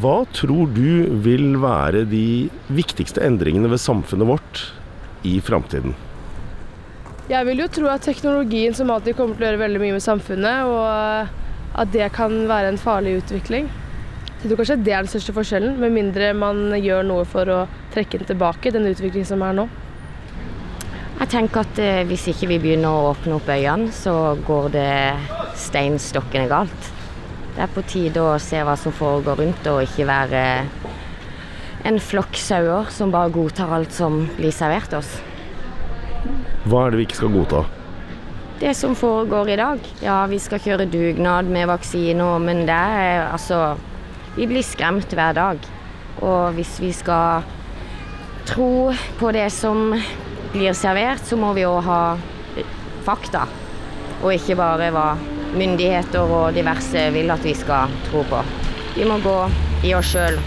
Hva tror du vil være de viktigste endringene ved samfunnet vårt i framtiden? Jeg vil jo tro at teknologien som alltid kommer til å gjøre veldig mye med samfunnet, og at det kan være en farlig utvikling. Jeg tror kanskje det er den største forskjellen, med mindre man gjør noe for å trekke den tilbake, den utviklingen som er nå. Jeg tenker at eh, hvis ikke vi begynner å åpne opp øynene, så går det steinstokkende galt. Det er på tide å se hva som foregår rundt, og ikke være en flokk sauer som bare godtar alt som blir servert oss. Hva er det vi ikke skal godta? Det som foregår i dag. Ja, vi skal kjøre dugnad med vaksiner, men det er altså Vi blir skremt hver dag. Og hvis vi skal tro på det som blir servert, så må vi òg ha fakta. Og ikke bare hva myndigheter og diverse vil at vi skal tro på. Vi må gå i oss sjøl.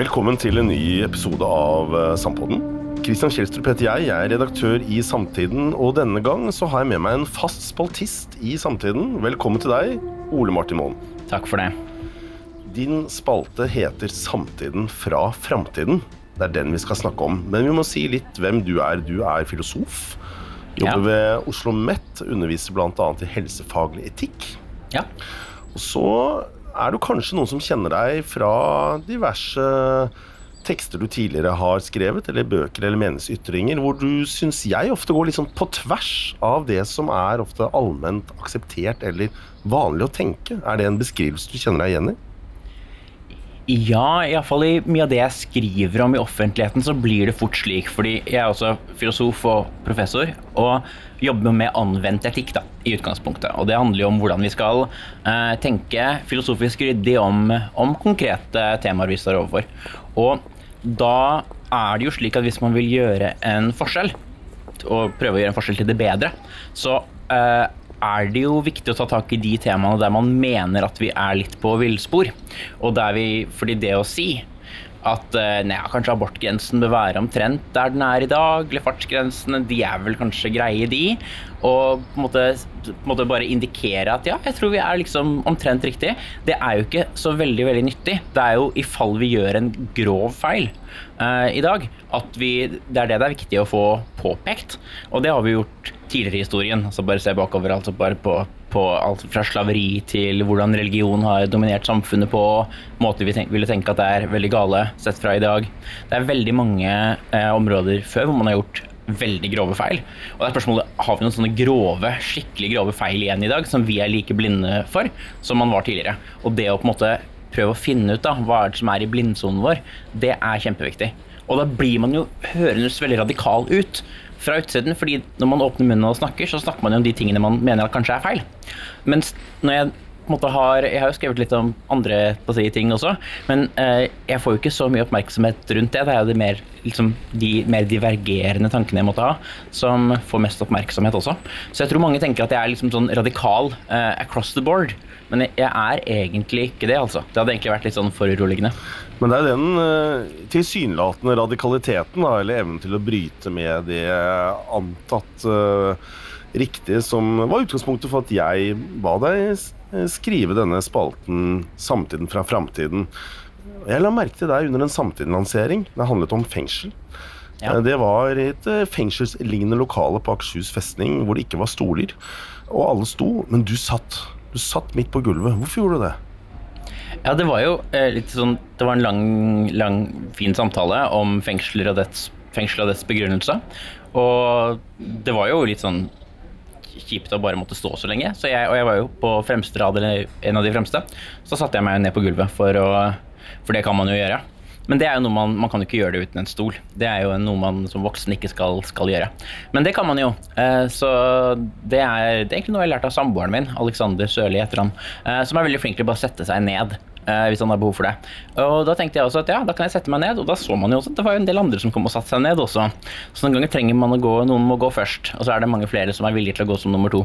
Velkommen til en ny episode av eh, Sampodden. Kristian Kjelstrup heter jeg, jeg er redaktør i Samtiden, og denne gang så har jeg med meg en fast spaltist i Samtiden. Velkommen til deg, Ole Martin Moen. Takk for det. Din spalte heter Samtiden fra framtiden. Det er den vi skal snakke om. Men vi må si litt hvem du er. Du er filosof. Jobber Ja. ved Oslo OsloMet, underviser bl.a. i helsefaglig etikk. Ja. Og så er du kanskje noen som kjenner deg fra diverse tekster du tidligere har skrevet, eller bøker eller meningsytringer, hvor du syns jeg ofte går sånn på tvers av det som er ofte allment akseptert eller vanlig å tenke. Er det en beskrivelse du kjenner deg igjen i? Ja, iallfall i mye av det jeg skriver om i offentligheten, så blir det fort slik. Fordi jeg er også filosof og professor, og jobber med anvendt etikk da, i utgangspunktet. Og det handler jo om hvordan vi skal eh, tenke filosofisk ryddig om, om konkrete temaer vi står overfor. Og da er det jo slik at hvis man vil gjøre en forskjell, og prøve å gjøre en forskjell til det bedre, så eh, er det jo viktig å ta tak i de temaene der man mener at vi er litt på villspor. Og der vi, fordi det å si at eh, nei, kanskje abortgrensen bør være omtrent der den er i dag, eller fartsgrensene, de er vel kanskje greie, de. Og på en måte, på en måte bare indikere at ja, jeg tror vi er liksom omtrent riktig. Det er jo ikke så veldig, veldig nyttig. Det er jo i fall vi gjør en grov feil uh, i dag, at vi, det er det det er viktig å få påpekt. Og det har vi gjort tidligere i historien. altså Bare se bakover, altså bare på, på alt fra slaveri til hvordan religion har dominert samfunnet på måter vi tenk, ville tenke at det er veldig gale sett fra i dag. Det er veldig mange eh, områder før hvor man har gjort veldig grove feil. Og det er spørsmålet, Har vi noen sånne grove, skikkelig grove feil igjen i dag som vi er like blinde for som man var tidligere? Og det å på en måte prøve å finne ut da, hva er det som er i blindsonen vår, det er kjempeviktig. Og da blir man jo hørendes veldig radikal ut fra utsiden, fordi når man åpner munnen og snakker, så snakker man jo om de tingene man mener kanskje er feil. Mens når jeg har Jeg har jo skrevet litt om andre si, ting også, men eh, jeg får jo ikke så mye oppmerksomhet rundt det. Det er jo de mer, liksom, de mer divergerende tankene jeg måtte ha, som får mest oppmerksomhet også. Så jeg tror mange tenker at jeg er liksom sånn radikal eh, across the board. Men jeg er egentlig ikke det, altså. Det hadde egentlig vært litt sånn foruroligende. Men det er den uh, tilsynelatende radikaliteten, da, eller evnen til å bryte med det antatt uh, riktige, som var utgangspunktet for at jeg ba deg skrive denne spalten 'Samtiden fra framtiden'. Jeg la merke til deg under en samtidenlansering. Det handlet om fengsel. Ja. Eh, Det var et eh, fengselslignende lokale på Akershus festning hvor det ikke var stoler. Og alle sto, men du satt. Du satt midt på gulvet. Hvorfor gjorde du det? Ja, det var jo eh, litt sånn Det var en lang, lang, fin samtale om fengsler og dets, fengsel og dets begrunnelse. Og det var jo litt sånn kjipt å bare måtte stå så lenge. Så jeg, og jeg var jo på fremste rad, eller en av de fremste. Så satte jeg meg ned på gulvet, for, å, for det kan man jo gjøre. Men det er jo noe man, man kan jo ikke gjøre det uten en stol. Det er jo noe man som voksen ikke skal, skal gjøre. Men det kan man jo. Eh, så det er, det er egentlig noe jeg har lært av samboeren min, Alexander Sørli heter han, eh, som er veldig flink til å bare sette seg ned. Eh, Hvis han har behov for det. Og Da tenkte jeg også at ja, da kan jeg sette meg ned, og da så man jo også at det var en del andre som kom og satte seg ned også. Så noen ganger trenger man å gå, noen må gå først, og så er det mange flere som er villige til å gå som nummer to.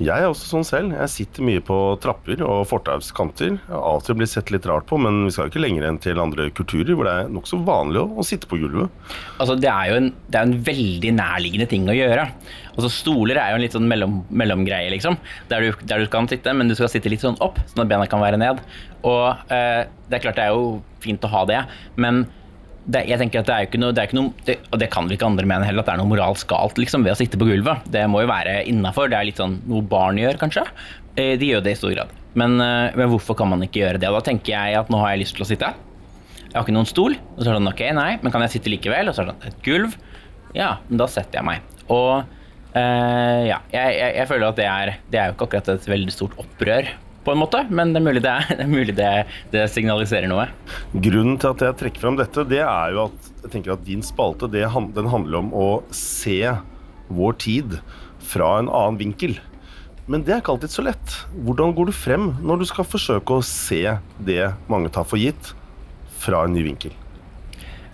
Jeg er også sånn selv. Jeg sitter mye på trapper og fortauskanter. Jeg har alltid blitt sett litt rart på, men vi skal jo ikke lenger enn til andre kulturer hvor det er nokså vanlig å, å sitte på gulvet. Altså, det er jo en, er en veldig nærliggende ting å gjøre. Altså, stoler er jo en litt sånn mellom, mellomgreie, liksom. Der du, der du kan sitte, men du skal sitte litt sånn opp, sånn at bena kan være ned. Og eh, det er klart det er jo fint å ha det, men det, jeg tenker at det er jo ikke noe, det ikke noe det, Og det kan vel ikke andre mene heller, at det er noe moralsk galt liksom, ved å sitte på gulvet. Det må jo være innafor. Det er litt sånn noe barn gjør, kanskje. Eh, De gjør det i stor grad. Men, eh, men hvorfor kan man ikke gjøre det? Og da tenker jeg at nå har jeg lyst til å sitte. Jeg har ikke noen stol. Og så er det sånn, ok, nei, men kan jeg sitte likevel? Og så er det sånn, et gulv. Ja, men da setter jeg meg. Og eh, ja, jeg, jeg, jeg føler at det er, det er jo ikke akkurat et veldig stort opprør, på en måte, men det er mulig det, er, det, er mulig det, det signaliserer noe. Grunnen til at jeg trekker fram dette, det er jo at jeg tenker at din spalte det, den handler om å se vår tid fra en annen vinkel. Men det er ikke alltid så lett. Hvordan går du frem når du skal forsøke å se det mange tar for gitt, fra en ny vinkel?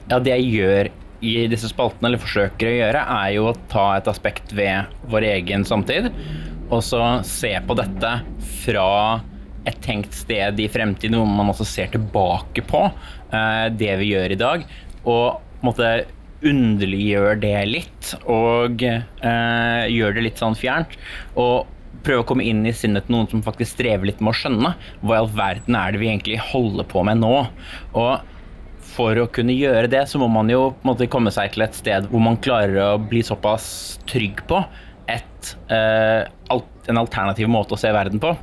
Ja, det jeg gjør i disse spaltene, eller forsøker å gjøre, er jo å ta et aspekt ved vår egen samtid, og så se på dette fra et tenkt sted i fremtiden, hvor man også ser tilbake på eh, det vi gjør i dag, og måtte underliggjør det litt, og eh, gjør det litt sånn fjernt. Og prøve å komme inn i sinnet til noen som faktisk strever litt med å skjønne hva i all verden er det vi egentlig holder på med nå. Og for å kunne gjøre det, så må man jo måte komme seg til et sted hvor man klarer å bli såpass trygg på et, eh, en alternativ måte å se verden på.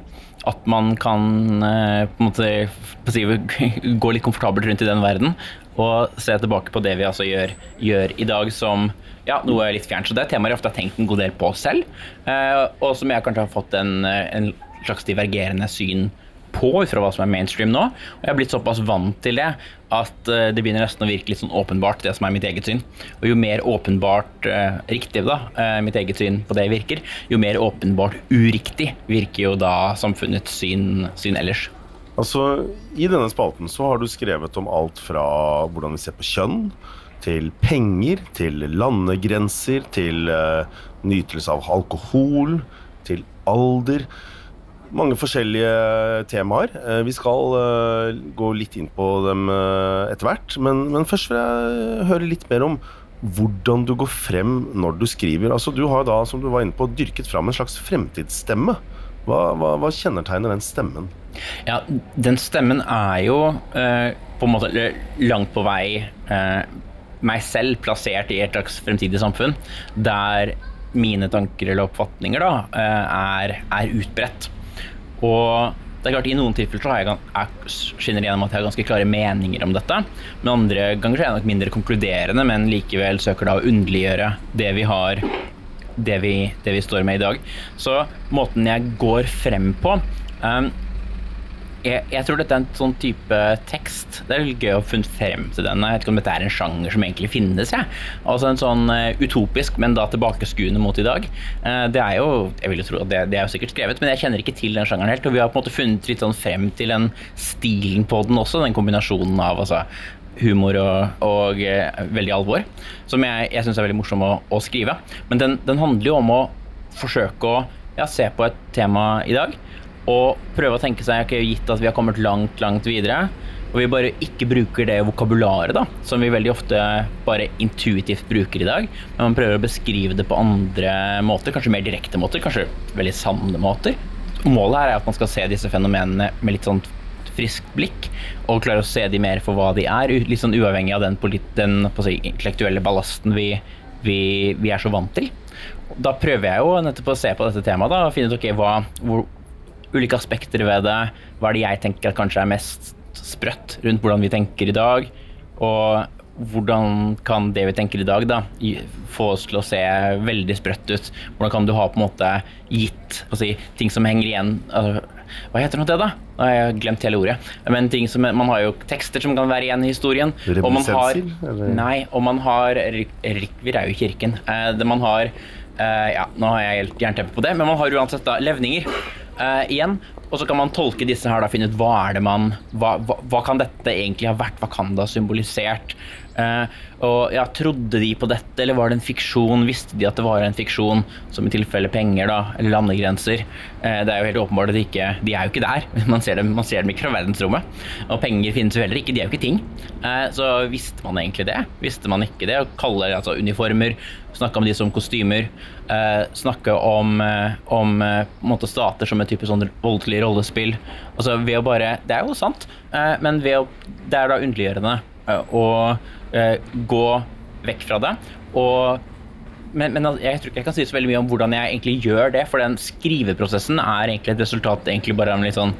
At man kan eh, på en måte gå litt komfortabelt rundt i den verden og se tilbake på det vi altså gjør, gjør i dag som ja, noe litt fjernt. Så det er temaer jeg ofte har tenkt en god del på selv, eh, og som jeg kanskje har fått en, en slags divergerende syn på fra hva som er mainstream nå. Og jeg er blitt såpass vant til det at eh, det begynner nesten å virke litt sånn åpenbart, det som er mitt eget syn. Og jo mer åpenbart eh, riktig da, eh, mitt eget syn på det virker, jo mer åpenbart uriktig virker jo da samfunnets syn, syn ellers. Altså, I denne spalten så har du skrevet om alt fra hvordan vi ser på kjønn, til penger, til landegrenser, til uh, nytelse av alkohol, til alder. Mange forskjellige temaer. Eh, vi skal eh, gå litt inn på dem eh, etter hvert. Men, men først vil jeg høre litt mer om hvordan du går frem når du skriver. Altså, du har da, som du var inne på, dyrket fram en slags fremtidsstemme. Hva, hva, hva kjennetegner den stemmen? Ja, den stemmen er jo eh, på en måte langt på vei eh, meg selv plassert i et slags fremtidig samfunn der mine tanker eller oppfatninger da, er, er utbredt. Og det er klart I noen tilfeller så jeg, jeg skinner gjennom at jeg har ganske klare meninger om dette. Men andre ganger er jeg nok mindre konkluderende, men likevel søker da å underliggjøre det vi har det vi, det vi står med i dag. Så måten jeg går frem på um, jeg, jeg tror dette er en sånn type tekst. Det er litt gøy å ha funnet frem til den. Jeg vet ikke om dette er en sjanger som egentlig finnes. Jeg. Altså en sånn uh, utopisk, men da tilbakeskuende mot i dag. Uh, det er jo jeg vil jo tro at det, det er jo sikkert skrevet, men jeg kjenner ikke til den sjangeren helt. Og vi har på en måte funnet litt sånn frem til den stilen på den også, den kombinasjonen av altså, humor og, og uh, veldig alvor, som jeg, jeg syns er veldig morsom å, å skrive. Men den, den handler jo om å forsøke å ja, se på et tema i dag og prøve å tenke seg ok, gitt at vi har kommet langt, langt videre, og vi bare ikke bruker det vokabularet da, som vi veldig ofte bare intuitivt bruker i dag, men man prøver å beskrive det på andre måter, kanskje mer direkte måter, kanskje veldig sanne måter. Målet her er at man skal se disse fenomenene med litt sånn friskt blikk, og klare å se de mer for hva de er, litt sånn uavhengig av den, den si, intellektuelle ballasten vi, vi, vi er så vant til. Da prøver jeg jo nettopp å se på dette temaet da, og finne ut ok, hva, hvor, ulike aspekter ved det. Hva er det jeg tenker at kanskje er mest sprøtt rundt hvordan vi tenker i dag? Og hvordan kan det vi tenker i dag, da, få oss til å se veldig sprøtt ut? Hvordan kan du ha på en måte gitt si, ting som henger igjen altså, Hva heter det da? Nå har jeg glemt hele ordet. Men ting som, Man har jo tekster som kan være igjen i historien. Og man har, nei, og man har Rikvir er jo kirken. Eh, det man har eh, Ja, nå har jeg helt jernteppe på det, men man har uansett da levninger. Uh, igjen. Og så kan man tolke disse her da, finne ut hva er det man hva, hva, hva, kan dette egentlig ha vært? Hva kan det ha symbolisert? Uh, og ja, Trodde de på dette, eller var det en fiksjon? Visste de at det var en fiksjon, som i tilfelle penger da, eller landegrenser? Eh, det er jo helt åpenbart at de ikke De er jo ikke der. Man ser dem, man ser dem ikke fra verdensrommet. Og penger finnes jo heller ikke, de er jo ikke ting. Eh, så visste man egentlig det? Visste man ikke det? Å kalle altså, uniformer, snakke om de som kostymer, snakke om, om måte, stater som et type sånn voldelig rollespill. Altså ved å bare Det er jo sant, men ved å Det er da underliggjørende. Og eh, gå vekk fra det. Og, men, men, jeg tror ikke jeg kan si så veldig mye om hvordan jeg egentlig gjør det, for den skriveprosessen er egentlig et resultat egentlig bare av en litt sånn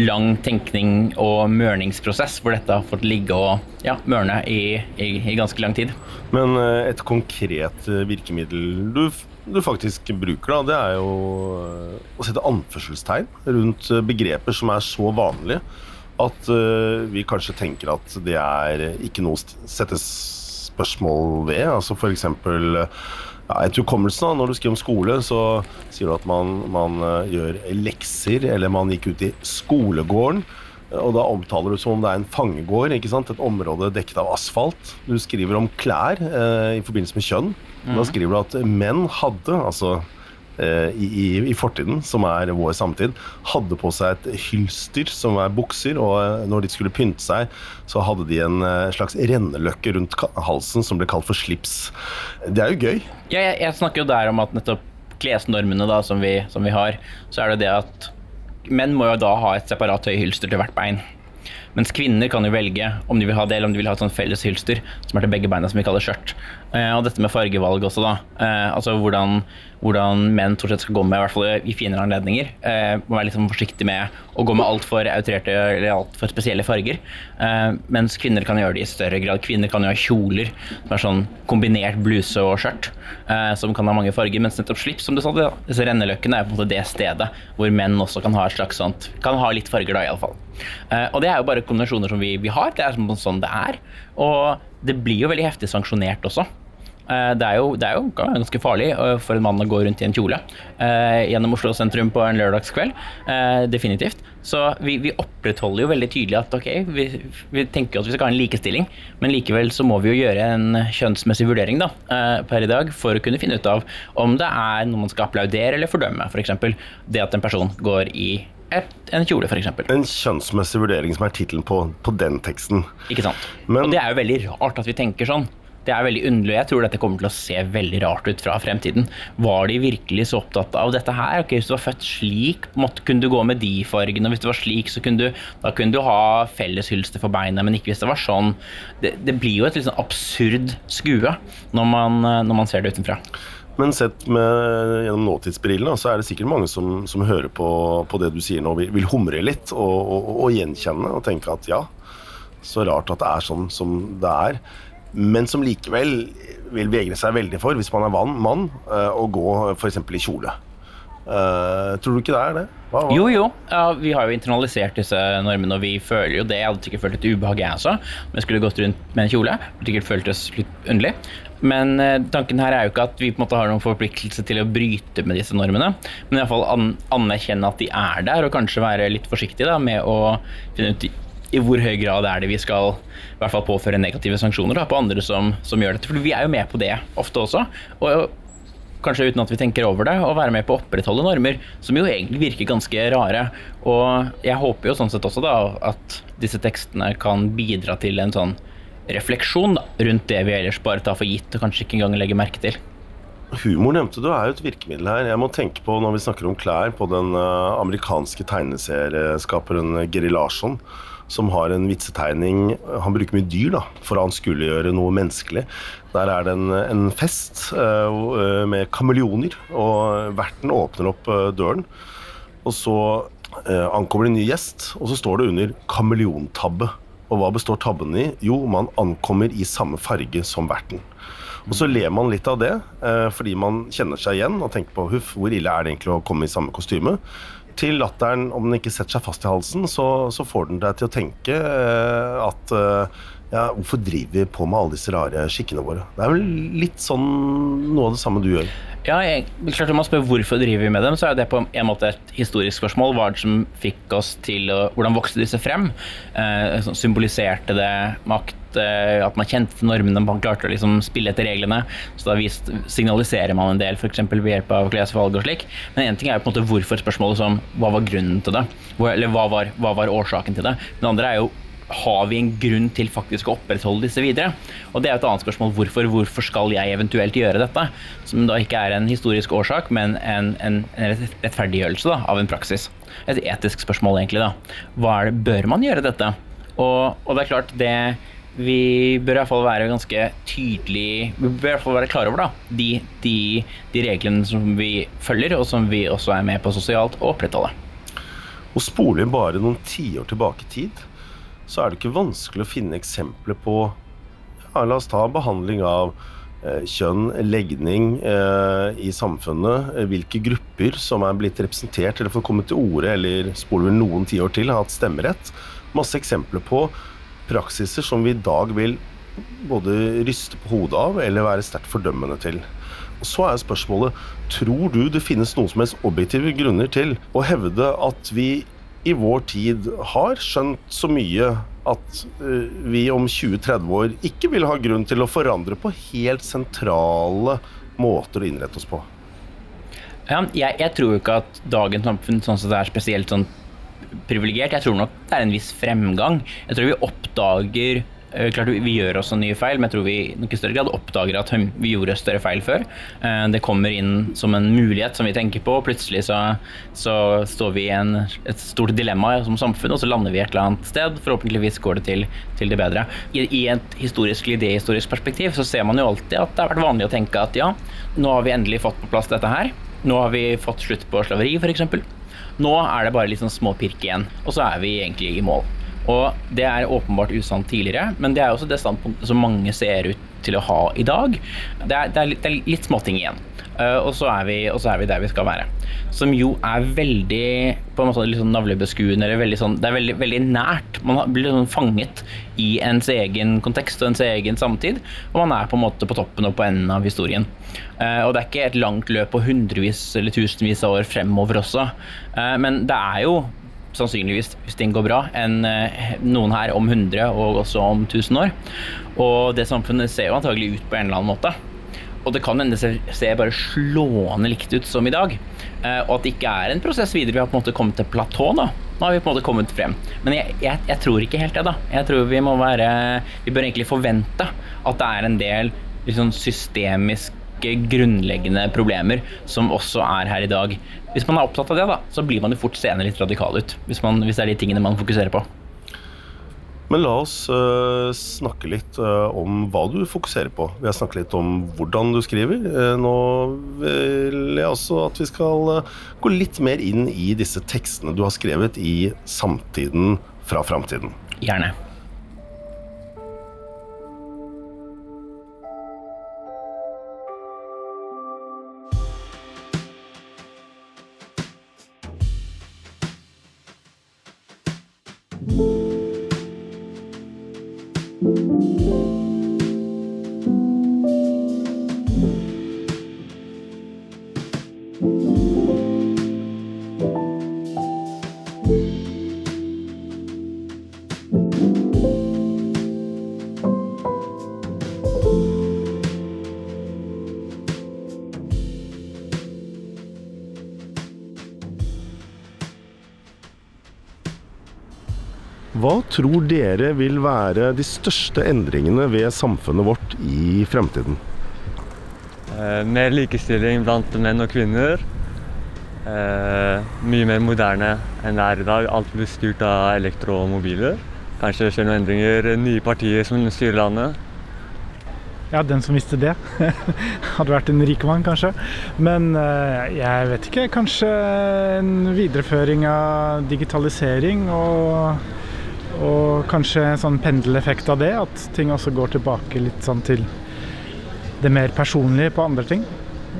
lang tenkning og mørningsprosess, hvor dette har fått ligge og ja, mørne i, i, i, ganske lang tid. Men eh, et konkret eh, virkemiddel du, du faktisk bruker, da, det er jo eh, å sette anførselstegn rundt begreper som er så vanlige at uh, vi kanskje tenker at det er ikke noe å sette spørsmål ved. Altså f.eks. Ja, etter hukommelsen, når du skriver om skole, så sier du at man, man uh, gjør lekser, eller man gikk ut i skolegården. Og da omtaler du som om det er en fangegård, et område dekket av asfalt. Du skriver om klær uh, i forbindelse med kjønn. Mm. Da mhm. skriver du at menn hadde, altså Eh, i, i, fortiden, som er vår samtid, hadde på seg et hylster som er bukser, og eh, når de skulle pynte seg, så hadde de en eh, slags renneløkke rundt halsen som ble kalt for slips. Det er jo gøy. Ja, jeg, jeg snakker jo der om at nettopp klesnormene da, som vi, som vi har, så er det det at menn må jo da ha et separat høyhylster til hvert bein. Mens kvinner kan jo velge om de vil ha det, eller om de vil ha et sånt felles hylster som er til begge beina, som vi kaller skjørt. Eh, og dette med fargevalg også, da. Eh, altså hvordan, hvordan menn stort sett skal gå med, i hvert fall i finere anledninger. Eh, må være litt sånn forsiktig med å gå med altfor outrerte eller altfor spesielle farger. Mens kvinner kan gjøre det i større grad. Kvinner kan jo ha kjoler som er sånn kombinert bluse og skjørt, som kan ha mange farger. Mens nettopp slips, som du sa, disse renneløkkene er på en måte det stedet hvor menn også kan ha et slags sånt Kan ha litt farger, da, iallfall. Og det er jo bare kombinasjoner som vi, vi har. Det er sånn det er. Og det blir jo veldig heftig sanksjonert også. Eh, det er, jo, det er, jo, ganske farlig eh, for en mann å gå rundt i en kjole eh, gjennom Oslo sentrum på en lørdagskveld. definitivt. Så vi, vi, opprettholder jo veldig tydelig at ok, vi, vi, tenker at vi skal ha en likestilling, men likevel så må vi jo gjøre en kjønnsmessig vurdering da, per i dag for å kunne finne ut av om det er noe man skal applaudere eller fordømme. F.eks. For det at en person går i et, en kjole, f.eks. En kjønnsmessig vurdering som er tittelen på, på, den teksten. Ikke sant. Men, og det er jo veldig rart at vi tenker sånn. Det er veldig underlig. Jeg tror dette kommer til å se veldig rart ut fra fremtiden. Var de virkelig så opptatt av dette her? Ok, Hvis du var født slik, måtte, kunne du gå med de fargene. Og hvis det var slik, så kunne du, da kunne du ha felleshylster for beina, men ikke hvis det var sånn. Det, det blir jo et litt sånn absurd skue når man, når man ser det utenfra. Men sett med, gjennom nåtidsbrillene, så er det sikkert mange som, som hører på, på, det du sier nå, vil, vil humre litt og, og, og, gjenkjenne og tenke at ja, så rart at det er sånn som det er men som likevel vil vegre seg veldig for, hvis man er van, mann, eh, å gå f.eks. i kjole. Uh, tror du ikke det er det? Hva, hva? Jo, jo. Ja, vi har jo internalisert disse normene, og vi føler jo det. Jeg hadde sikkert følt et ubehag, jeg også, om jeg skulle gått rundt med en kjole. Det sikkert føltes litt underlig. Men uh, tanken her er jo ikke at vi på en måte har noen forpliktelse til å bryte med disse normene, men iallfall an anerkjenne at de er der, og kanskje være litt forsiktig da, med å finne ut i hvor høy grad er det vi skal i hvert fall påføre negative sanksjoner da, på andre som, som, gjør dette. For vi er jo med på det ofte også. Og kanskje uten at vi tenker over det, å være med på å opprettholde normer som jo egentlig virker ganske rare. Og jeg håper jo sånn sett også da at disse tekstene kan bidra til en sånn refleksjon da, rundt det vi ellers bare tar for gitt og kanskje ikke engang legger merke til. Humor nevnte du er jo et virkemiddel her. Jeg må tenke på når vi snakker om klær, på den uh, amerikanske tegneserieskaperen Geri Larsson som har en vitsetegning Han bruker mye dyr da, for å anskueliggjøre noe menneskelig. Der er det en, en fest uh, med kameleoner, og verten åpner opp uh, døren. Og så uh, ankommer det en ny gjest, og så står det under 'kameleontabbe'. Og hva består tabben i? Jo, man ankommer i samme farge som verten. Og så ler man litt av det, eh, fordi man kjenner seg igjen og tenker på huff, hvor ille er det egentlig å komme i samme kostyme? Til latteren, om den ikke setter seg fast i halsen, så, så får den deg til å tenke eh, at eh, ja, hvorfor driver vi på med alle disse rare skikkene våre? Det er vel litt sånn noe av det samme du gjør. Ja, jeg, klart Om man spør hvorfor driver vi med dem, så er det på en måte et historisk spørsmål. Hva det som fikk oss til å, Hvordan vokste disse frem? Eh, symboliserte det makt? Eh, at man kjente normene, man klarte å liksom spille etter reglene? Så da vist, signaliserer man en del, f.eks. ved hjelp av klesvalg og slik. Men én ting er jo på en måte hvorfor-spørsmålet som hva var grunnen til det? Eller hva var, hva var årsaken til det? Den andre er jo har vi en grunn til faktisk å opprettholde disse videre? Og det er et annet spørsmål. Hvorfor, hvorfor skal jeg eventuelt gjøre dette? Som da ikke er en historisk årsak, men en, en, en rettferdiggjørelse da, av en praksis. Et etisk spørsmål, egentlig. da. Er det, Bør man gjøre dette? Og, og det er klart, det vi bør i hvert fall være ganske tydelig Vi bør i hvert fall være klar over da, de, de, de reglene som vi følger, og som vi også er med på sosialt å opprettholde. Og spoler bare noen tiår tilbake i tid, så er det ikke vanskelig å finne eksempler på ja, La oss ta behandling av eh, kjønn, legning eh, i samfunnet. Eh, hvilke grupper som er blitt representert eller får komme til orde, eller spoler vi noen tiår til, har hatt stemmerett. Masse eksempler på praksiser som vi i dag vil både ryste på hodet av eller være sterkt fordømmende til. Og Så er spørsmålet tror du det finnes noen som helst objektive grunner til å hevde at vi i vår tid har skjønt så mye at uh, vi om 20-30 år ikke vil ha grunn til å forandre på helt sentrale måter å innrette oss på. Ja, jeg, jeg tror jo ikke at dagens samfunn sånn sett er spesielt sånn privilegert. Jeg tror nok det er en viss fremgang. Jeg tror vi oppdager Eh, klart Vi gjør også nye feil, men jeg tror vi i i større grad oppdager at vi gjorde større feil før. Eh, det kommer inn som en mulighet som vi tenker på. Plutselig så, så står vi i en, et stort dilemma som samfunn, og så lander vi et eller annet sted. Forhåpentligvis går det til, til det bedre. I, I, et historisk idehistorisk perspektiv så ser man jo alltid at det har vært vanlig å tenke at ja, nå har vi endelig fått på plass dette her. Nå har vi fått slutt på slaveri, f.eks. Nå er det bare litt sånn småpirk igjen, og så er vi egentlig i mål. Og det er åpenbart usant tidligere, men det er også det standpunktet som mange ser ut til å ha i dag. Det er, det er, litt, det er litt småting igjen. Uh, og, så vi, og, så er vi, der vi skal være. Som jo er veldig på en måte litt sånn navlebeskuende. Sånn, det er veldig, veldig nært. Man blir sånn fanget i ens egen kontekst og ens egen samtid. Og man er på en måte på toppen og på enden av historien. Uh, og det er ikke et langt løp på hundrevis eller tusenvis av år fremover også. Uh, men det er jo sannsynligvis, hvis ting går bra, enn eh, noen her om 100 og også om 1000 år. Og det samfunnet ser jo antagelig ut på en eller annen måte. Og det kan hende det ser bare slående likt ut som i dag. Eh, og at det ikke er en prosess videre. Vi har på en måte kommet til platå nå. Nå har vi på en måte kommet frem. Men jeg, jeg, jeg tror ikke helt det, da. Jeg tror vi må være Vi bør egentlig forvente at det er en del liksom, systemisk grunnleggende problemer som også er her i dag. Hvis man er opptatt av det, da, så blir man jo fort seende litt radikal ut. Hvis, man, hvis, det er de tingene man fokuserer på. Men la oss uh, snakke litt uh, om hva du fokuserer på. Vi har snakket litt om hvordan du skriver. Uh, nå vil jeg også at vi skal gå litt mer inn i disse tekstene du har skrevet i samtiden fra framtiden. Gjerne. Tror dere vil være de største endringene ved samfunnet vårt i fremtiden? Eh, mer likestilling blant menn og kvinner. Eh, mye mer moderne enn det er i dag. Alt blir styrt av elektro og mobiler. Kanskje skjer noen endringer. Nye partier som styrer landet. Ja, den som visste det. Hadde vært en rikemann, kanskje. Men eh, jeg vet ikke. Kanskje en videreføring av digitalisering og Og kanskje en sånn pendeleffekt av det, at ting også går tilbake litt sånn til det mer personlige på andre ting.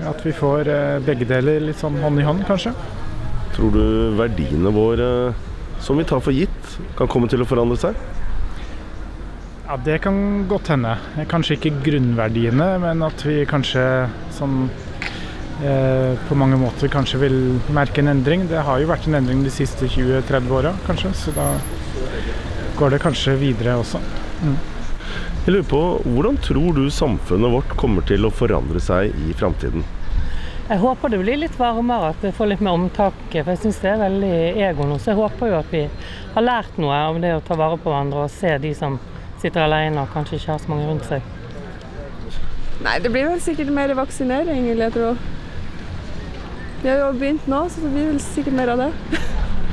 At vi får eh, begge deler litt sånn hånd i hånd, kanskje. Tror du verdiene våre, som vi tar for gitt, kan komme til å forandre seg? Ja, det kan godt hende. Kanskje ikke grunnverdiene, men at vi kanskje sånn eh, på mange måter kanskje vil merke en endring. Det har jo vært en endring de siste 20-30 åra, kanskje, så da går det kanskje videre også. Mm. Jeg lurer på, Hvordan tror du samfunnet vårt kommer til å forandre seg i framtiden? Jeg håper det blir litt varmere, at vi får litt mer omtanke. For jeg syns det er veldig ego nå. Så jeg håper jo at vi har lært noe av det å ta vare på hverandre og se de som sitter alene og kanskje ikke har så mange rundt seg. Nei, det blir vel sikkert mer vaksinering, vil jeg tro. Vi har jo begynt nå, så det blir vel sikkert mer av det.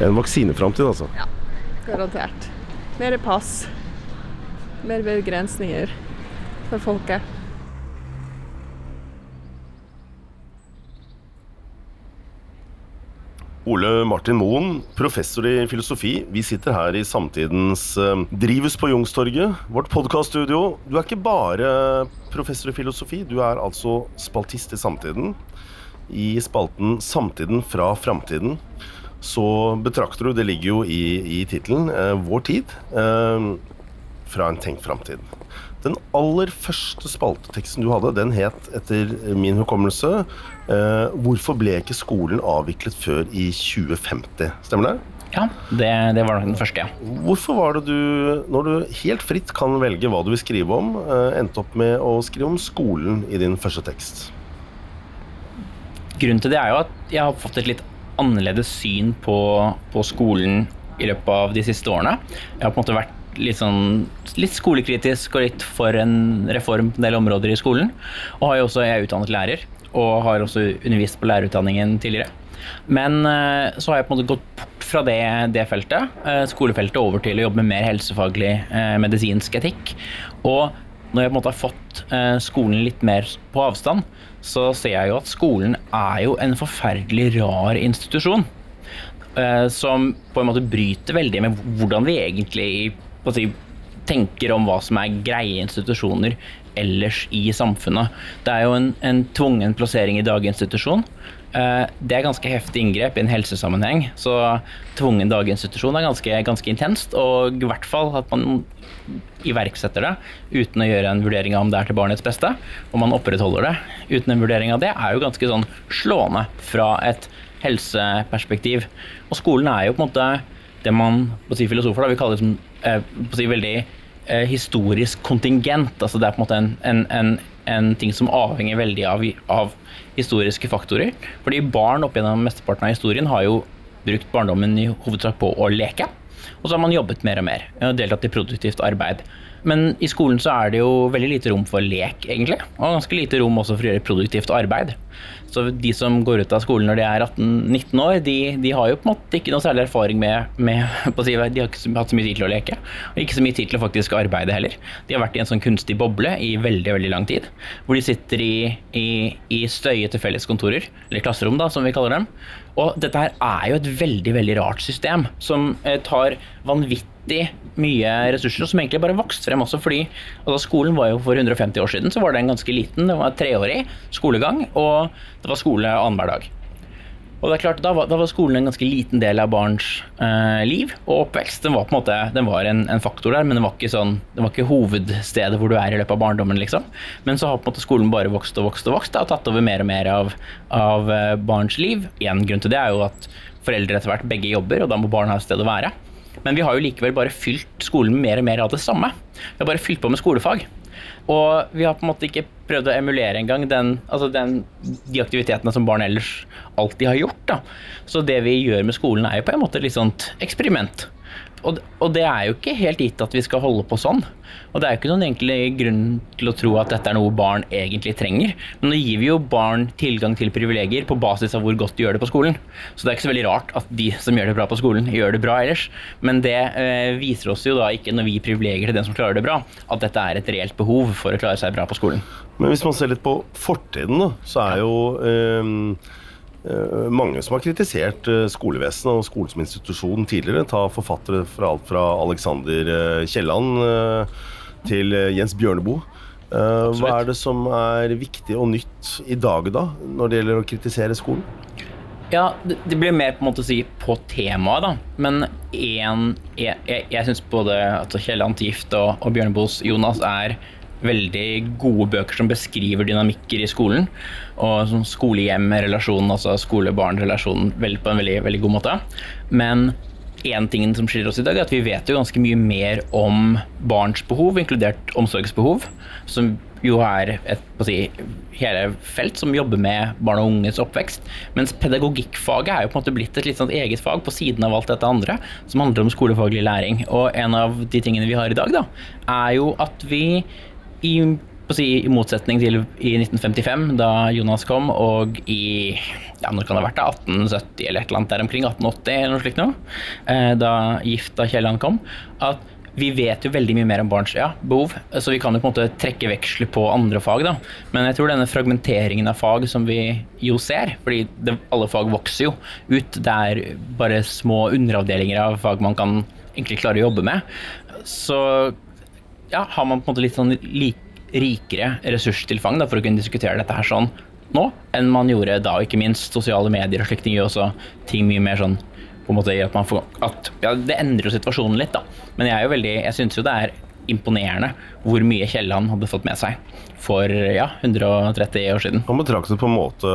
En vaksineframtid, altså? Ja, garantert. Mer pass. Mer begrensninger for folket. Ole Martin Moen, professor i filosofi. Vi sitter her i samtidens uh, drivhus på Youngstorget, vårt podkaststudio. Du er ikke bare professor i filosofi, du er altså spaltist i Samtiden. I spalten 'Samtiden fra framtiden' så betrakter du, det ligger jo i, i tittelen, eh, vår tid eh, fra en tenkt framtid. Den aller første spalteteksten du hadde, den het etter min hukommelse eh, 'Hvorfor ble ikke skolen avviklet før i 2050'? Stemmer det? Ja, det, det var nok den første, ja. Hvorfor var det du, når du helt fritt kan velge hva du vil skrive om, eh, endte opp med å skrive om skolen i din første tekst? Grunnen til det er jo at jeg har fått et litt annerledes syn på, på skolen i løpet av de siste årene. Jeg har på en måte vært litt sånn litt skolekritisk og litt for en reform på en del områder i skolen. Og har jo også, jeg er utdannet lærer og har også undervist på lærerutdanningen tidligere. Men eh, så har jeg på en måte gått bort fra det, det feltet, eh, skolefeltet, over til å jobbe med mer helsefaglig eh, medisinsk etikk. Og når jeg på en måte har fått skolen litt mer på avstand, så ser jeg jo at skolen er jo en forferdelig rar institusjon. Som på en måte bryter veldig med hvordan vi egentlig si, tenker om hva som er greie institusjoner ellers i samfunnet. Det er jo en, en tvungen plassering i daginstitusjon. Uh, det er ganske heftig inngrep i en helsesammenheng, så tvungen daginstitusjon er ganske, ganske intenst. Og i hvert fall at man iverksetter det uten å gjøre en vurdering av om det er til barnets beste, og man opprettholder det uten en vurdering av det, er jo ganske sånn slående fra et helseperspektiv. Og skolen er jo på en måte det man på å si filosofer da, vi kaller liksom, på å si veldig eh, historisk kontingent. altså Det er på en måte en, en, en, en ting som avhenger veldig av, av, historiske faktorer. Fordi barn opp gjennom mesteparten av historien har jo brukt barndommen i hovedsak på å leke. Og så har man jobbet mer og mer og deltatt i produktivt arbeid. Men i skolen så er det jo veldig lite rom for lek, egentlig. Og ganske lite rom også for å gjøre produktivt arbeid. Så de som går ut av skolen når de er 18-19 år, de, de, har jo på en måte ikke noe særlig erfaring med, med si, De har ikke hatt så mye tid til å leke, og ikke så mye tid til å faktisk arbeide heller. De har vært i en sånn kunstig boble i veldig veldig lang tid, hvor de sitter i, i, i støyete felleskontorer, eller klasserom, da, som vi kaller dem. Og dette her er jo et veldig, veldig rart system, som eh, tar vanvittig mye ressurser, som egentlig bare vokste frem også fordi altså skolen var jo for 150 år siden så var den ganske liten. Det var treårig skolegang, og det var skole annenhver dag. Og det er klart, da var, da var, skolen en ganske liten del av barns eh, liv og oppvekst. Den var på en måte, den var en, en faktor der, men den var, ikke sånn, den var ikke hovedstedet hvor du er i løpet av barndommen. liksom. Men så har på en måte skolen bare vokst og vokst og vokst og tatt over mer og mer av, av eh, barns liv. En grunn til det er jo at foreldre etter hvert begge jobber, og da må barn ha et sted å være. Men vi har jo likevel bare fylt skolen med mer og mer av det samme. Vi har bare fylt på med skolefag. Og vi har på en måte ikke prøvd å emulere engang altså de aktivitetene som barn ellers alltid har gjort. Da. Så det vi gjør med skolen er jo på en måte litt sånt eksperiment. Og, og, det er jo ikke helt gitt at vi skal holde på sånn. Og det er jo ikke noen egentlig grunn til å tro at dette er noe barn egentlig trenger. Men nå gir vi jo barn tilgang til privilegier på basis av hvor godt de gjør det på skolen. Så det er ikke så veldig rart at de som gjør det bra på skolen, gjør det bra ellers. Men det eh, viser oss jo da ikke når vi gir privilegier til den som klarer det bra, at dette er et reelt behov for å klare seg bra på skolen. Men hvis man ser litt på fortiden, da, så er jo eh, mange som har kritisert eh, skolevesenet og skolen som institusjon tidligere. Ta forfattere fra alt fra Alexander eh, Kielland eh, til eh, Jens Bjørneboe. Eh, hva er det som er viktig og nytt i dag, da, når det gjelder å kritisere skolen? Ja, det, blir mer på en måte å si på temaet, da. Men en, jeg, jeg, jeg syns både altså Kielland til gift og, og Bjørneboes Jonas er veldig gode bøker som beskriver dynamikker i skolen. Og skole-hjem-relasjonen, altså skole-barn-relasjonen, på en veldig, veldig god måte. Men én ting som skiller oss i dag, er at vi vet jo ganske mye mer om barns behov, inkludert omsorgsbehov, som jo er et si, hele felt som jobber med barn og unges oppvekst. Mens pedagogikkfaget er jo på en måte blitt et litt sånn eget fag på siden av alt dette andre, som handler om skolefaglig læring. Og en av de tingene vi har i dag, da, er jo at vi i, si, i motsetning til i 1955, da Jonas kom, og i ja, når kan det ha vært da, 1870 eller et eller annet der omkring, 1880 eller noe slikt noe, eh, da gift av Kielland kom, at vi vet jo veldig mye mer om barns ja, behov, så vi kan jo på en måte trekke veksler på andre fag. da. Men jeg tror denne fragmenteringen av fag som vi jo ser, fordi det, alle fag vokser jo ut, det er bare små underavdelinger av fag man kan egentlig klare å jobbe med, så ja, har man på en måte litt sånn rikere ressurstilfang da, for å kunne diskutere dette her sånn nå, enn man gjorde da, og ikke minst sosiale medier og slikt gjør også ting mye mer sånn på en måte at man får at, ja, Det endrer jo situasjonen litt, da. Men jeg er jo veldig, jeg syns jo det er imponerende hvor mye Kielland hadde fått med seg for ja, 130 år siden. Han betraktet på en måte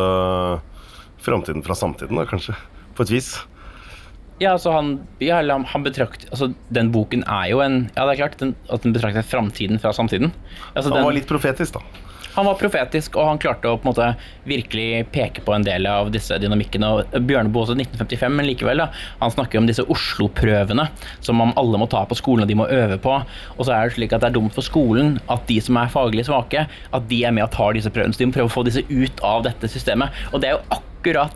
framtiden fra samtiden, da, kanskje. På et vis. Ja, altså han, ja, han- betrakt, altså Den boken er jo en Ja, det er klart den, at den betrakter framtiden fra samtiden. Altså, Han den, var litt profetisk, da. Han var profetisk, og han klarte å på en måte virkelig peke på en del av disse dynamikkene. og Bjørneboe også 1955, men likevel, da. Han snakker om disse Oslo-prøvene som om alle må ta på skolen, og de må øve på. Og så er det slik at det er dumt for skolen at de som er faglig svake, at de er med og tar disse prøvene. Så de må prøve å få disse ut av dette systemet. Og det er jo akkurat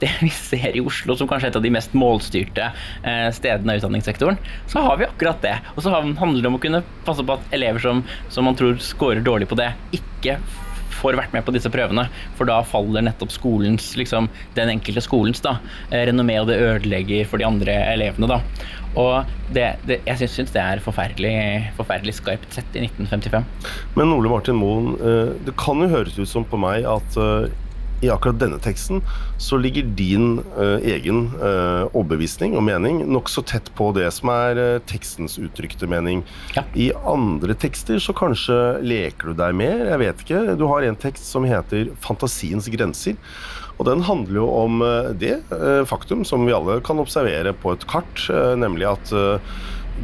det vi ser i Oslo, som kanskje er et av de mest målstyrte eh, stedene i utdanningssektoren. Så har vi akkurat det. Og så handler det om å kunne passe på at elever som, som man tror scorer dårlig på det, ikke får vært med på disse prøvene. For da faller nettopp skolens, liksom, den enkelte skolens da, eh, renommé, og det ødelegger for de andre elevene. da. Og det, det, jeg syns, det er forferdelig, forferdelig skarpt sett i 1955. Men Ole Martin Moen, eh, det kan jo høres ut som på meg at i akkurat denne teksten så ligger din uh, egen uh, overbevisning og mening nokså tett på det som er uh, tekstens uttrykte mening. Ja. I andre tekster så kanskje leker du deg mer, jeg vet ikke. Du har en tekst som heter 'Fantasiens grenser'. Og den handler jo om det faktum som vi alle kan observere på et kart, nemlig at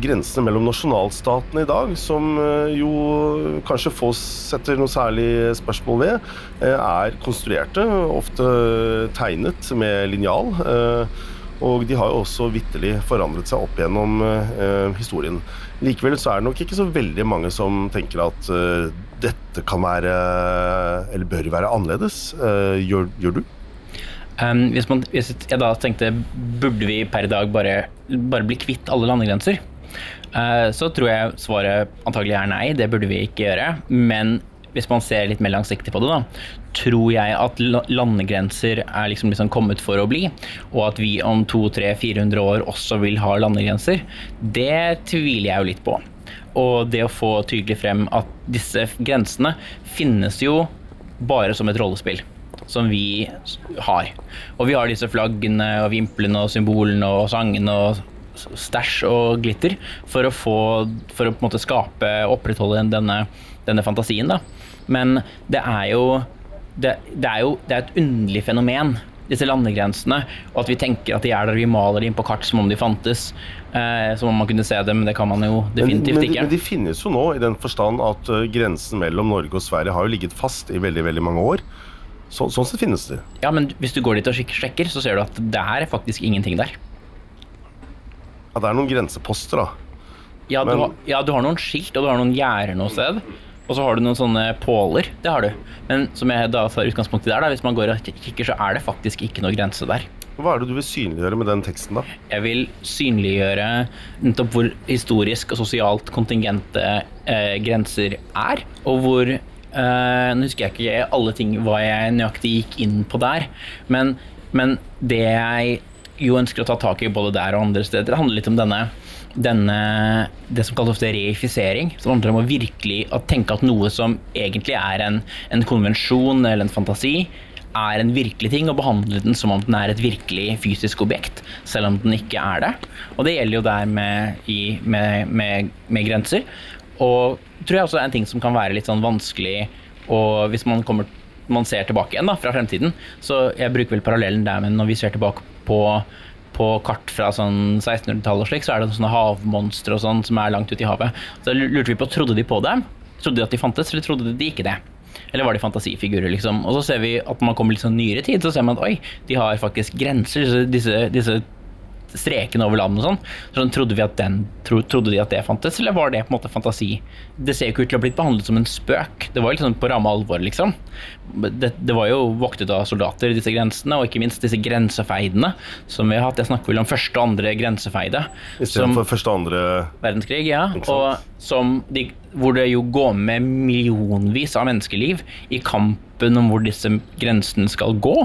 grensene mellom nasjonalstatene i dag, som eh, jo kanskje få setter noe særlig spørsmål ved, eh, er konstruerte, ofte tegnet med linjal. eh, Og de har jo også vitterlig forandret seg opp gjennom historien. Likevel så er det nok ikke så veldig mange som tenker at dette kan være, eller bør være annerledes. Gjør, gjør du? Um, hvis, man, hvis jeg da tenkte burde vi per dag bare, bare bli kvitt alle landegrenser, så tror jeg svaret antagelig er nei, det burde vi ikke gjøre. Men hvis man ser litt mer langsiktig på det, da, tror jeg at landegrenser er liksom, liksom kommet for å bli, og at vi om 200-400 år også vil ha landegrenser, det tviler jeg jo litt på. Og det å få tydelig frem at disse grensene finnes jo bare som et rollespill som vi har. Og vi har disse flaggene og vimplene og symbolene og sangene og stæsj og glitter for å få For å på en måte skape og opprettholde denne, denne fantasien, da. Men det er jo det, det er jo det er et underlig fenomen, disse landegrensene. Og at vi tenker at de er der, vi maler dem på kart som om de fantes. Eh, som om man kunne se dem, men det kan man jo definitivt men, men, ikke. men de finnes jo nå, i den forstand at eh, grensen mellom Norge og Sverige har jo ligget fast i veldig veldig mange år. Så, sånn sett finnes de. Ja, men hvis du går dit og sjekker, så ser du at det er faktisk ingenting der. Ja, det er noen grenseposter, da. Ja, du Men- har, ja, du har noen skilt, og du har noen gjerder noe sted. Og så har du noen sånne påler. Det har du. Men som jeg da tar utgangspunkt i der, da, hvis man går og kikker, så er det faktisk ikke noe grense der. Hva er det du vil synliggjøre med den teksten, da? Jeg vil synliggjøre nettopp hvor historisk og sosialt kontingente eh, grenser er, og hvor eh, Nå husker jeg ikke alle ting hva jeg nøyaktig gikk inn på der, men Men det jeg jo ønsker å ta tak i både der og andre steder, det handler litt om denne, denne det som kalles ofte reifisering. Som handler om å virkelig å tenke at noe som egentlig er en, en konvensjon eller en fantasi, er en virkelig ting, og behandle den som om den er et virkelig fysisk objekt, selv om den ikke er det. Og det gjelder jo der med, i, med, med, med grenser. Og tror jeg også er en ting som kan være litt sånn vanskelig og hvis man kommer man ser tilbake igjen da, fra fremtiden. Så jeg bruker vel parallellen der, men når vi ser tilbake på, på kart fra sånn 1600-tallet og slik, så er det sånne havmonstre og sånn som er langt ute i havet. Så lurte vi på, trodde de på det? Trodde de at de fantes, eller trodde de ikke det? Eller var de fantasifigurer, liksom? Og så ser vi at man kommer litt sånn nyere tid, så ser man at oi, de har faktisk grenser. Disse, disse streken over landet og sånn. sånn trodde, vi at den, tro, trodde de at det fantes, eller var det på en måte fantasi? Det ser jo ikke ut til å ha blitt behandlet som en spøk. Det var jo liksom på ramme alvor, liksom. Det, det, var jo voktet av soldater, disse grensene, og ikke minst disse grensefeidene som vi har hatt. Jeg snakker vel om første og andre grensefeide. Istedenfor første og andre verdenskrig, ja. Og som de, hvor det jo går med millionvis av menneskeliv i kampen om hvor disse grensene skal gå.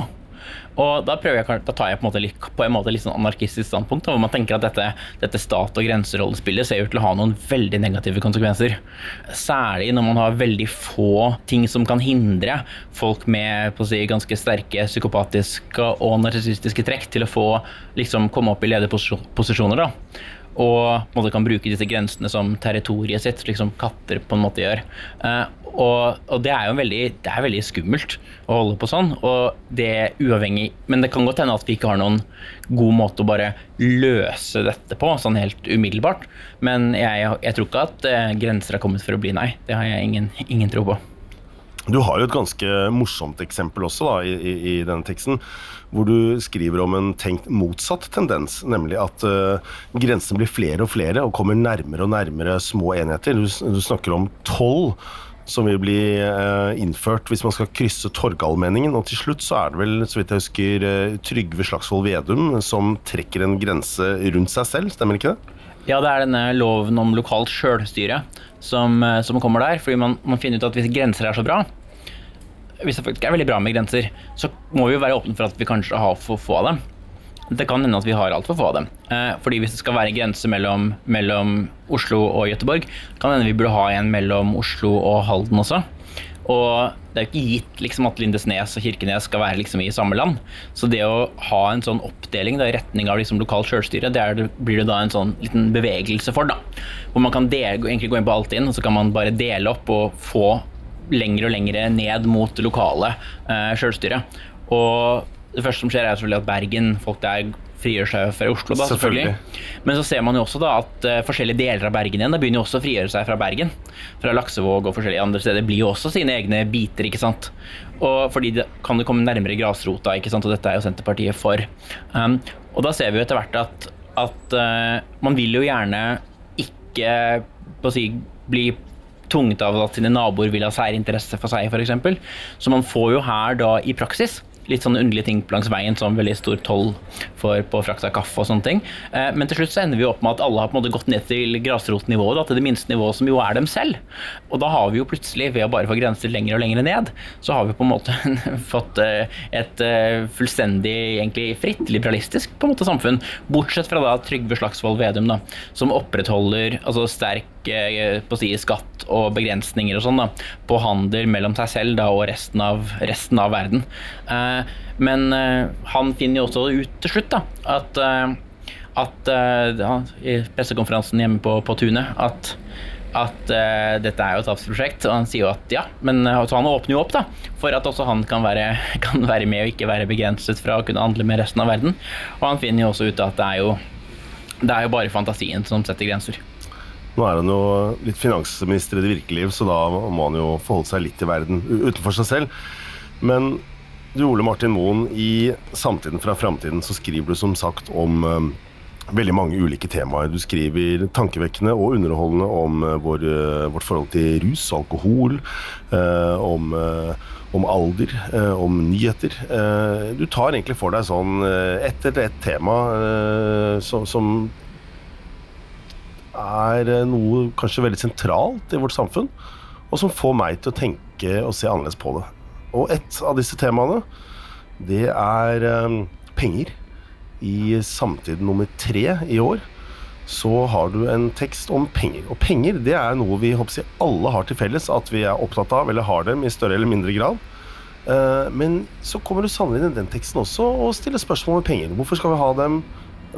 Og da, jeg, da, tar jeg på en måte litt, på en måte litt sånn anarkistisk standpunkt, hvor man tenker at dette, dette stat- og grenserollespillet ser ut til å ha noen veldig negative konsekvenser. Særlig når man har veldig få ting som kan hindre folk med si, ganske sterke psykopatiske og narsissistiske trekk til å få liksom, komme opp i lederposisjoner. da og på kan bruke disse grensene som territoriet sitt, slik som katter på en måte gjør. Uh, og, og, det er jo veldig, det er veldig skummelt å holde på sånn. Og det er uavhengig Men det kan godt hende at vi ikke har noen god måte å bare løse dette på, sånn helt umiddelbart. Men jeg, jeg tror ikke at eh, grenser er kommet for å bli, nei. Det har jeg ingen, ingen tro på. Du har jo et ganske morsomt eksempel også da, i, i, denne teksten, hvor du skriver om en tenkt motsatt tendens, nemlig at uh, grensene blir flere og flere og kommer nærmere og nærmere små enheter. Du, du snakker om tolv som vil bli uh, innført hvis man skal krysse Torgallmenningen. Og til slutt så er det vel, så vidt jeg husker, uh, Trygve Slagsvold Vedum som trekker en grense rundt seg selv, stemmer ikke det? Ja, det er denne loven om lokalt sjølstyre som, eh, som, kommer der. Fordi man, man, finner ut at hvis grenser er så bra, hvis det faktisk er veldig bra med grenser, så må vi jo være åpne for at vi kanskje har for få av dem. Det kan hende at vi har altfor få av dem. Eh, fordi hvis det skal være en grense mellom, mellom Oslo og Gøteborg, kan hende vi burde ha en mellom Oslo og Halden også. Og det er jo ikke gitt liksom, at Lindesnes og Kirkenes skal være liksom, i samme land. Så det å ha en sånn oppdeling da, i retning av liksom, lokalt sjølstyre, det, er, blir det da en sånn liten bevegelse for. da. Hvor man kan dele, egentlig gå inn på alt inn, og så kan man bare dele opp og få lengre og lengre ned mot det lokale eh, sjølstyret. Og det første som skjer, er selvfølgelig at Bergen, folk der frigjør seg fra Oslo, da, selvfølgelig. selvfølgelig. Men så ser man jo også da at uh, forskjellige deler av Bergen igjen da begynner jo også å frigjøre seg fra Bergen. Fra Laksevåg og forskjellige andre steder blir jo også sine egne biter, ikke sant. Og fordi det kan jo komme nærmere grasrota, ikke sant, og dette er jo Senterpartiet for. Um, og da ser vi jo etter hvert at, at uh, man vil jo gjerne ikke på å si, bli tvunget av at sine naboer vil ha særinteresse for seg, f.eks. Så man får jo her da i praksis litt sånn underlige ting langs veien, som veldig stor toll for, på frakt av kaffe og sånne ting. Eh, men til slutt så ender vi opp med at alle har på en måte gått ned til grasrotnivået, til det minste nivået, som jo er dem selv. Og da har vi jo plutselig, ved å bare få grenser lenger og lenger ned, så har vi på en måte fått eh, et eh, fullstendig egentlig fritt, liberalistisk på en måte samfunn. Bortsett fra da Trygve Slagsvold Vedum, da, som opprettholder altså sterk på å si, skatt og begrensninger og sånn da, på handel mellom seg selv da, og resten av, resten av verden. Eh, Eh, men eh, han finner jo også ut til slutt da, at, eh, at ja, i pressekonferansen hjemme på, på tunet at, at uh, dette er jo et tapsprosjekt. Og han sier jo at ja, men så han åpner jo opp da, for at også han kan være, kan være, med og ikke være begrenset fra å kunne handle med resten av verden. Og han finner jo også ut at det er jo, det er jo bare fantasien som setter grenser. Nå er han jo litt finansminister i det virkelige liv, så da må han jo forholde seg litt til verden utenfor seg selv. Men du Ole Martin Moen, i 'Samtiden fra framtiden' så skriver du som sagt om um, veldig mange ulike temaer. Du skriver tankevekkende og underholdende om uh, vår, uh, vårt forhold til rus, alkohol, uh, om, om, alder, om nyheter. du tar egentlig for deg sånn ett etter ett tema som, som er noe kanskje veldig sentralt i vårt samfunn, og som får meg til å tenke og se annerledes på det. Og et av disse temaene det er eh, penger. I samtid nummer tre i år så har du en tekst om penger. Og penger det er noe vi håper alle har til felles at vi er opptatt av, eller har dem i større eller mindre grad. Eh, men så kommer du sannelig inn i den teksten også og stiller spørsmål om penger. Hvorfor skal vi ha dem?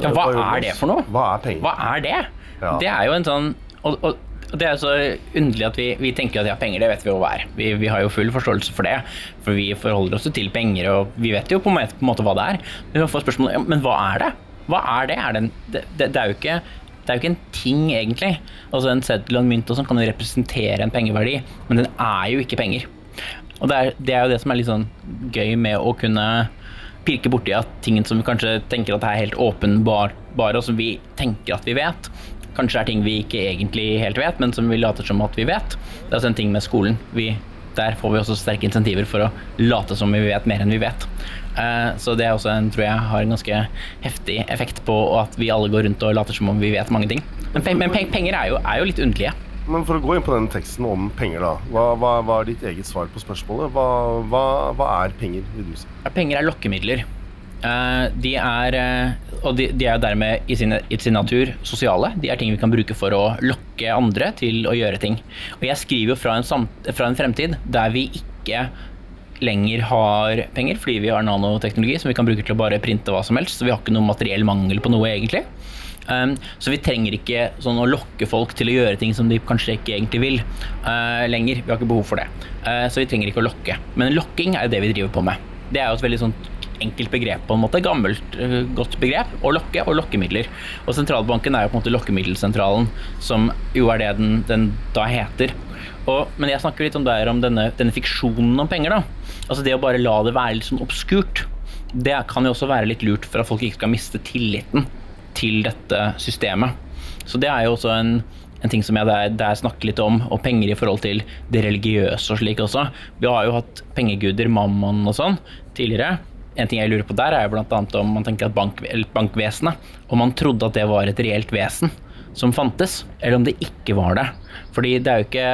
Ja, hva er det for noe? Hva er penger? Hva er det? Ja. Det er jo en sånn og, og, og det er så underlig at vi, vi tenker at ja, penger, det vet vi jo hva er. Vi, vi har jo full forståelse for det, for vi forholder oss jo til penger, og vi vet jo på en måte, hva det er. Men vi får spørsmålet, ja, men hva er det? Hva er det? Er det, en, det, det, det er jo ikke det er jo ikke en ting, egentlig. Altså En seddel og en mynt og sånn kan jo representere en pengeverdi, men den er jo ikke penger. Og det er, det er jo det som er litt sånn gøy med å kunne pirke borti at tingen som vi kanskje tenker at er helt åpenbare, og som vi tenker at vi vet, kanskje det er ting vi ikke egentlig helt vet, men som vi later som at vi vet. Det er også en ting med skolen. Vi, der får vi også sterke insentiver for å late som vi vet mer enn vi vet. Eh, Så det er også en, tror jeg har en ganske heftig effekt på at vi alle går rundt og later som om vi vet mange ting. Men, men pe penger er jo, er jo litt underlige. Men for å gå inn på den teksten om penger, da. Hva, hva, hva er ditt eget svar på spørsmålet? Hva, hva er penger, vil du si? Penger er lokkemidler. Eh, De er, eh, og de, de er dermed i sin, i sin natur sosiale. De er ting vi kan bruke for å lokke andre til å gjøre ting. Og jeg skriver jo fra en, samt, fra en fremtid der vi ikke lenger har penger, fordi vi har nanoteknologi som vi kan bruke til å bare printe hva som helst. Så vi har ikke noe materiell mangel på noe, egentlig. Um, så vi trenger ikke sånn å lokke folk til å gjøre ting som de kanskje ikke egentlig vil uh, lenger. Vi har ikke behov for det. Uh, så vi trenger ikke å lokke. Men lokking er jo det vi driver på med. Det er jo et veldig sånn enkelt begrep, på en måte. Gammelt, uh, godt begrep. Å lokke og lokkemidler. Og sentralbanken er jo på en måte lokkemiddelsentralen, som jo er det den, den da heter. Og, men jeg snakker litt om, der, om denne, denne fiksjonen om penger. da. Altså Det å bare la det være litt sånn obskurt, det kan jo også være litt lurt for at folk ikke skal miste tilliten til dette systemet. Så det er jo også en, en ting som jeg der, der snakker litt om, og penger i forhold til det religiøse og slik også. Vi har jo hatt pengeguder, mammon og sånn, tidligere. En ting jeg lurer på der, er jo annet om man tenker at bank, bankvesenet Om man trodde at det var et reelt vesen som fantes, eller om det ikke var det. Fordi det er jo ikke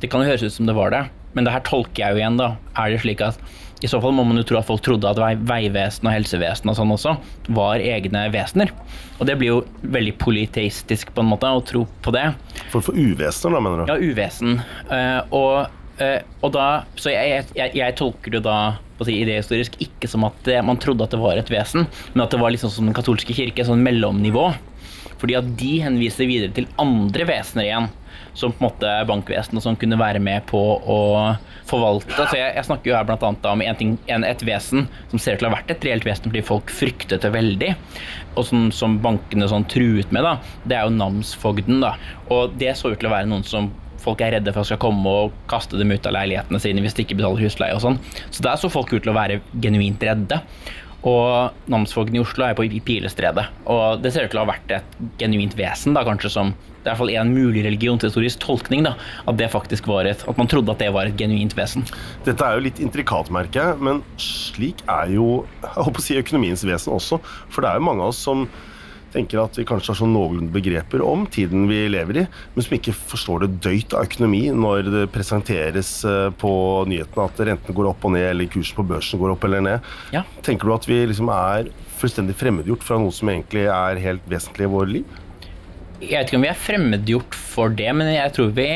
Det kan jo høres ut som det var det, men det her tolker jeg jo igjen, da. Er det slik at i så fall må man jo tro at folk trodde at vei, veivesen og helsevesen og sånn også var egne vesener. Og det blir jo veldig politeistisk på en måte å tro på det. For for uvesener, da, mener du? Ja, uvesen. Uh, og, uh, og da Så jeg, jeg, jeg tolker det da å si, idehistorisk ikke som at det, man trodde at det var et vesen, men at det var liksom som den katolske kirke, sånn mellomnivå. Fordi at de henviser videre til andre vesener igjen, som på en måte bankvesenet sånn kunne være med på å forvalte. Så jeg, jeg snakker jo her annet om en ting, en, et vesen som ser ut til å ha vært et reelt vesen fordi folk fryktet det veldig, og som, som bankene sånn truet med, da, det er jo namsfogden. da. Og det så ut til å være noen som folk er redde for at skal komme og kaste dem ut av leilighetene sine hvis de ikke betaler husleie og sånn. Så der så folk ut til å være genuint redde. Og namsfolkene i Oslo er på Pilestredet. Og det ser ut til å ha vært et genuint vesen, da, kanskje som det er i hvert fall en mulig religionshistorisk tolkning. da, At det faktisk var et, at man trodde at det var et genuint vesen. Dette er jo litt intrikat, merker jeg, men slik er jo jeg håper å si, økonomiens vesen også. For det er jo mange av oss som tenker at vi kanskje har sånn noenlunde begreper om tiden vi lever i, men som ikke forstår det døyt av økonomi når det presenteres eh, på nyhetene at rentene går opp og ned, eller kursen på børsen går opp eller ned. Ja. Tenker du at vi liksom er fullstendig fremmedgjort fra noe som egentlig er helt vesentlig i våre liv? Jeg vet ikke om vi er fremmedgjort for det, men jeg tror vi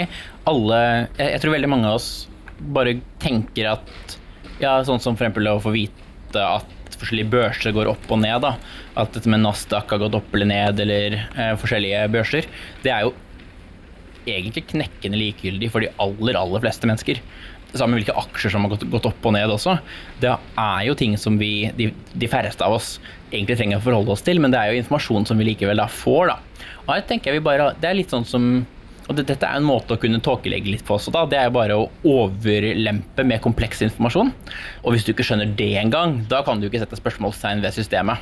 alle Jeg, jeg tror veldig mange av oss bare tenker at Ja, sånn som for eksempel å få vite at forskjellige børser går opp og ned. da, At dette med Nasdaq har gått opp eller ned, eller eh, forskjellige børser. Det er jo egentlig knekkende likegyldig for de aller, aller fleste mennesker. Sammen med hvilke aksjer som har gått, gått opp og ned også. Det er jo ting som vi, de, de færreste av oss egentlig trenger å forholde oss til, men det er jo informasjon som vi likevel da får. da. Og her tenker jeg vi bare, Det er litt sånn som og det, Dette er en måte å kunne tåkelegge litt på også. da, Det er bare å overlempe med kompleks informasjon. Og hvis du ikke skjønner det engang, da kan du ikke sette spørsmålstegn ved systemet.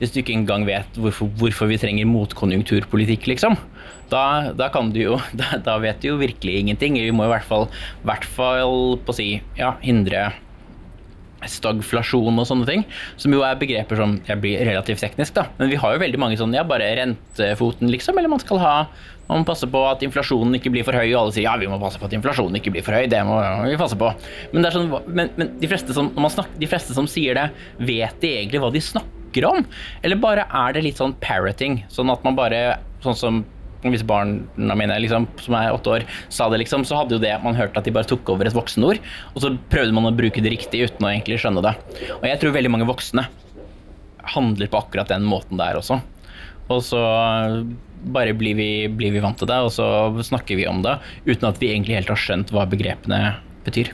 Hvis du ikke engang vet hvorfor, hvorfor vi trenger motkonjunkturpolitikk, liksom, da, da, jo, da, da vet du jo virkelig ingenting. Vi må i hvert fall, hvert fall på å si, ja, hindre stagflasjon og sånne ting, som jo er begreper som jeg blir relativt teknisk, da. Men vi har jo veldig mange sånne, ja, bare rentefoten, liksom, eller man skal ha man må passe på at inflasjonen ikke blir for høy, og alle sier ja, vi må passe på at inflasjonen ikke blir for høy. Det må vi passe på. Men, sånn, men, men de, fleste som, snakker, de fleste som sier det, vet de egentlig hva de snakker om? Eller bare er det litt sånn parroting? Sånn at man bare Sånn som hvis barna mine liksom, som er åtte år, sa det, liksom, så hadde jo det man hørte at de bare tok over et voksenord. Og så prøvde man å bruke det riktig uten å egentlig skjønne det. Og jeg tror veldig mange voksne handler på akkurat den måten der også. Og så bare blir vi, blir vi vant til det, og så snakker vi om det uten at vi egentlig helt har skjønt hva begrepene betyr.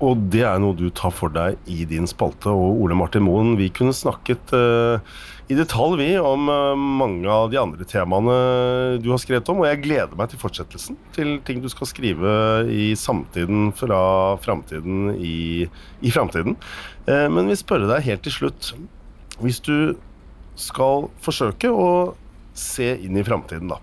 Og det er noe du tar for deg i din spalte. Og Ole Martin Moen, vi kunne snakket uh, i detalj vi om uh, mange av de andre temaene du har skrevet om. Og jeg gleder meg til fortsettelsen. Til ting du skal skrive i samtiden fra framtiden i, i framtiden. Uh, men vi spørre deg helt til slutt. Hvis du skal forsøke å se inn i framtiden, da.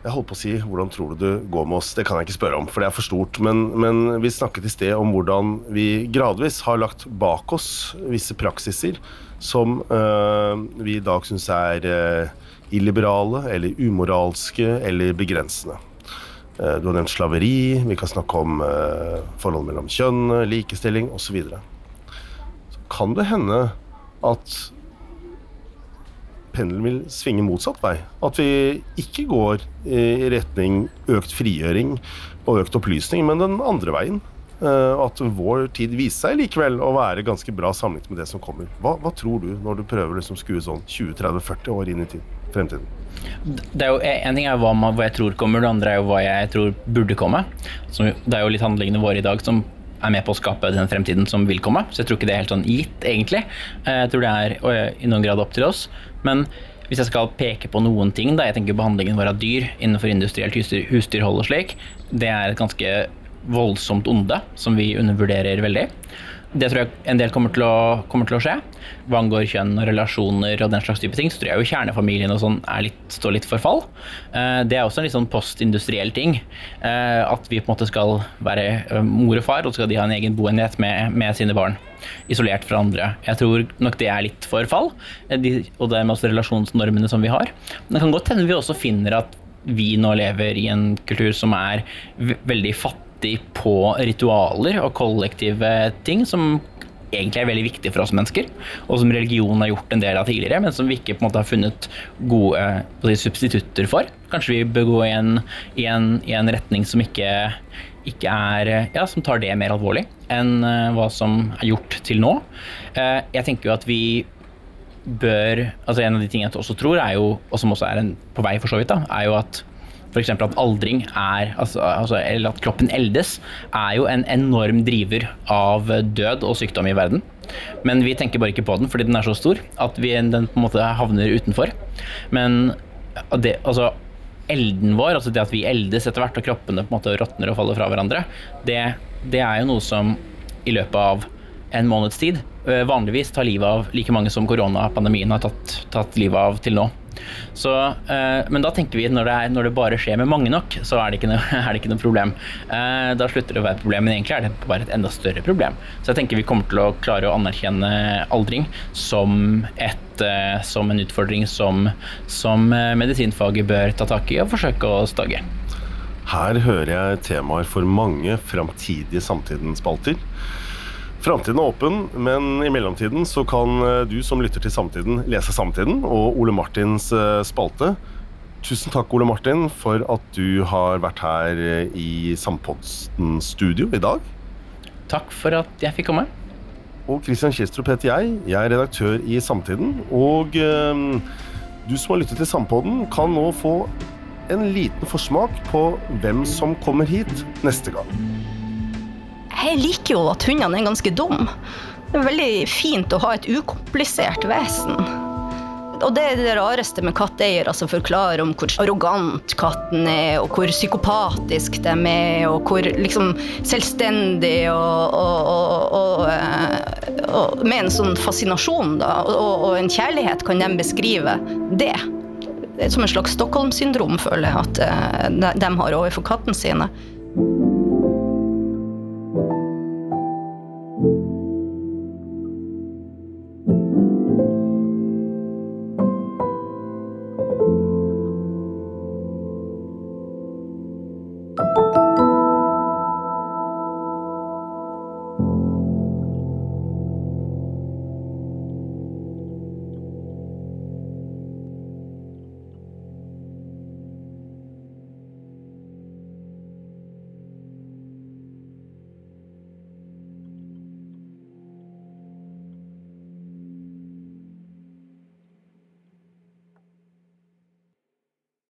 Jeg holdt på å si 'hvordan tror du det går med oss'? Det kan jeg ikke spørre om, for det er for stort. Men, men vi snakket i sted om hvordan vi gradvis har lagt bak oss visse praksiser som øh, vi i dag syns er øh, illiberale eller umoralske eller begrensende. Uh, du har nevnt slaveri, vi kan snakke om forhold mellom kjønn, likestilling osv. Så, videre. så kan det hende at pendelen vil svinge motsatt vei. At vi ikke går i retning økt frigjøring og økt opplysning, men den andre veien. Eh, at vår tid viser seg likevel å være ganske bra sammenlignet med det som kommer. Hva, hva tror du når du prøver liksom skue sånn 20-30-40 år inn i tid, fremtiden? Det er jo, en ting er hva, jeg tror kommer, det andre er jo hva jeg tror burde komme. Det er jo litt handlingene våre i dag som er med på å skape den fremtiden som vil komme. Så jeg tror ikke det er helt sånn gitt, egentlig. Eh, jeg tror det er i noen grad opp til oss. Men hvis jeg skal peke på noen ting, da, jeg tenker behandlingen vår av dyr innenfor industrielt husdyrhold og slik, det er et ganske voldsomt onde som vi undervurderer veldig. Det tror jeg en del kommer til å, kommer til å skje. Hva angår kjønn og relasjoner og den slags type ting, så tror jeg jo kjernefamilien og sånn litt, står litt for fall. Eh, det er også en litt sånn postindustriell ting. Eh, at vi på en måte skal være eh, mor og far, og så skal de ha en egen boenhet med, med sine barn. Isolert fra andre. Jeg tror nok det er litt for fall, og det med også relasjonsnormene som vi har. Men det kan godt hende vi også finner at vi nå lever i en kultur som er veldig fattig fattig på ritualer og kollektive ting som egentlig er veldig viktig for oss mennesker, og som religion har gjort en del av tidligere, men som vi ikke på en måte har funnet gode si, substitutter for. Kanskje vi bør gå i en, i en, i en retning som ikke, ikke, er Ja, som tar det mer alvorlig enn uh, hva som er gjort til nå. Uh, jeg tenker jo at vi bør altså En av de tingene jeg også tror, er jo, og som også er en, på vei for så vidt, da, er jo at F.eks. at aldring er, altså, altså, eller at kroppen eldes, er jo en enorm driver av død og sykdom i verden. Men vi tenker bare ikke på den fordi den er så stor at vi, den på en måte havner utenfor. Men det, altså, elden vår, altså det at vi eldes etter hvert og kroppene på en måte råtner og faller fra hverandre, det, det er jo noe som i løpet av en måneds tid eh, vanligvis tar livet av like mange som koronapandemien har tatt, tatt livet av til nå. Så, eh, men da tenker vi når det, når det, bare skjer med mange nok, så er det ikke noe, det ikke noe problem. Eh, da slutter det å være et problem, men egentlig er det bare et enda større problem. Så jeg tenker vi kommer til å klare å anerkjenne aldring som, et, eh, som en utfordring som, som medisinfaget bør ta tak i og forsøke å stagge. Her hører jeg temaer for mange framtidige samtidsspalter. Framtiden er åpen, men i mellomtiden så kan eh, du som lytter til Samtiden, lese Samtiden og Ole Martins eh, spalte. Tusen takk, Ole Martin, for at du har vært her eh, i Sandposten studio i dag. Takk for at jeg fikk komme. Og Christian Kistrup heter jeg. Jeg er redaktør i Samtiden. Og du som har lyttet til Sampodden, kan nå få en liten forsmak på hvem som kommer hit neste gang. Jeg liker jo at hundene er ganske dumme. Det er veldig fint å ha et ukomplisert vesen. Og det er det rareste med katteeiere som altså forklarer om hvor arrogant katten er, og hvor psykopatisk de er, og hvor liksom selvstendig og, og, og, eh, og Med en sånn fascinasjon da, og, en kjærlighet kan de beskrive det. Det er som en slags Stockholm-syndrom, føler jeg at eh, de har overfor kattene sine.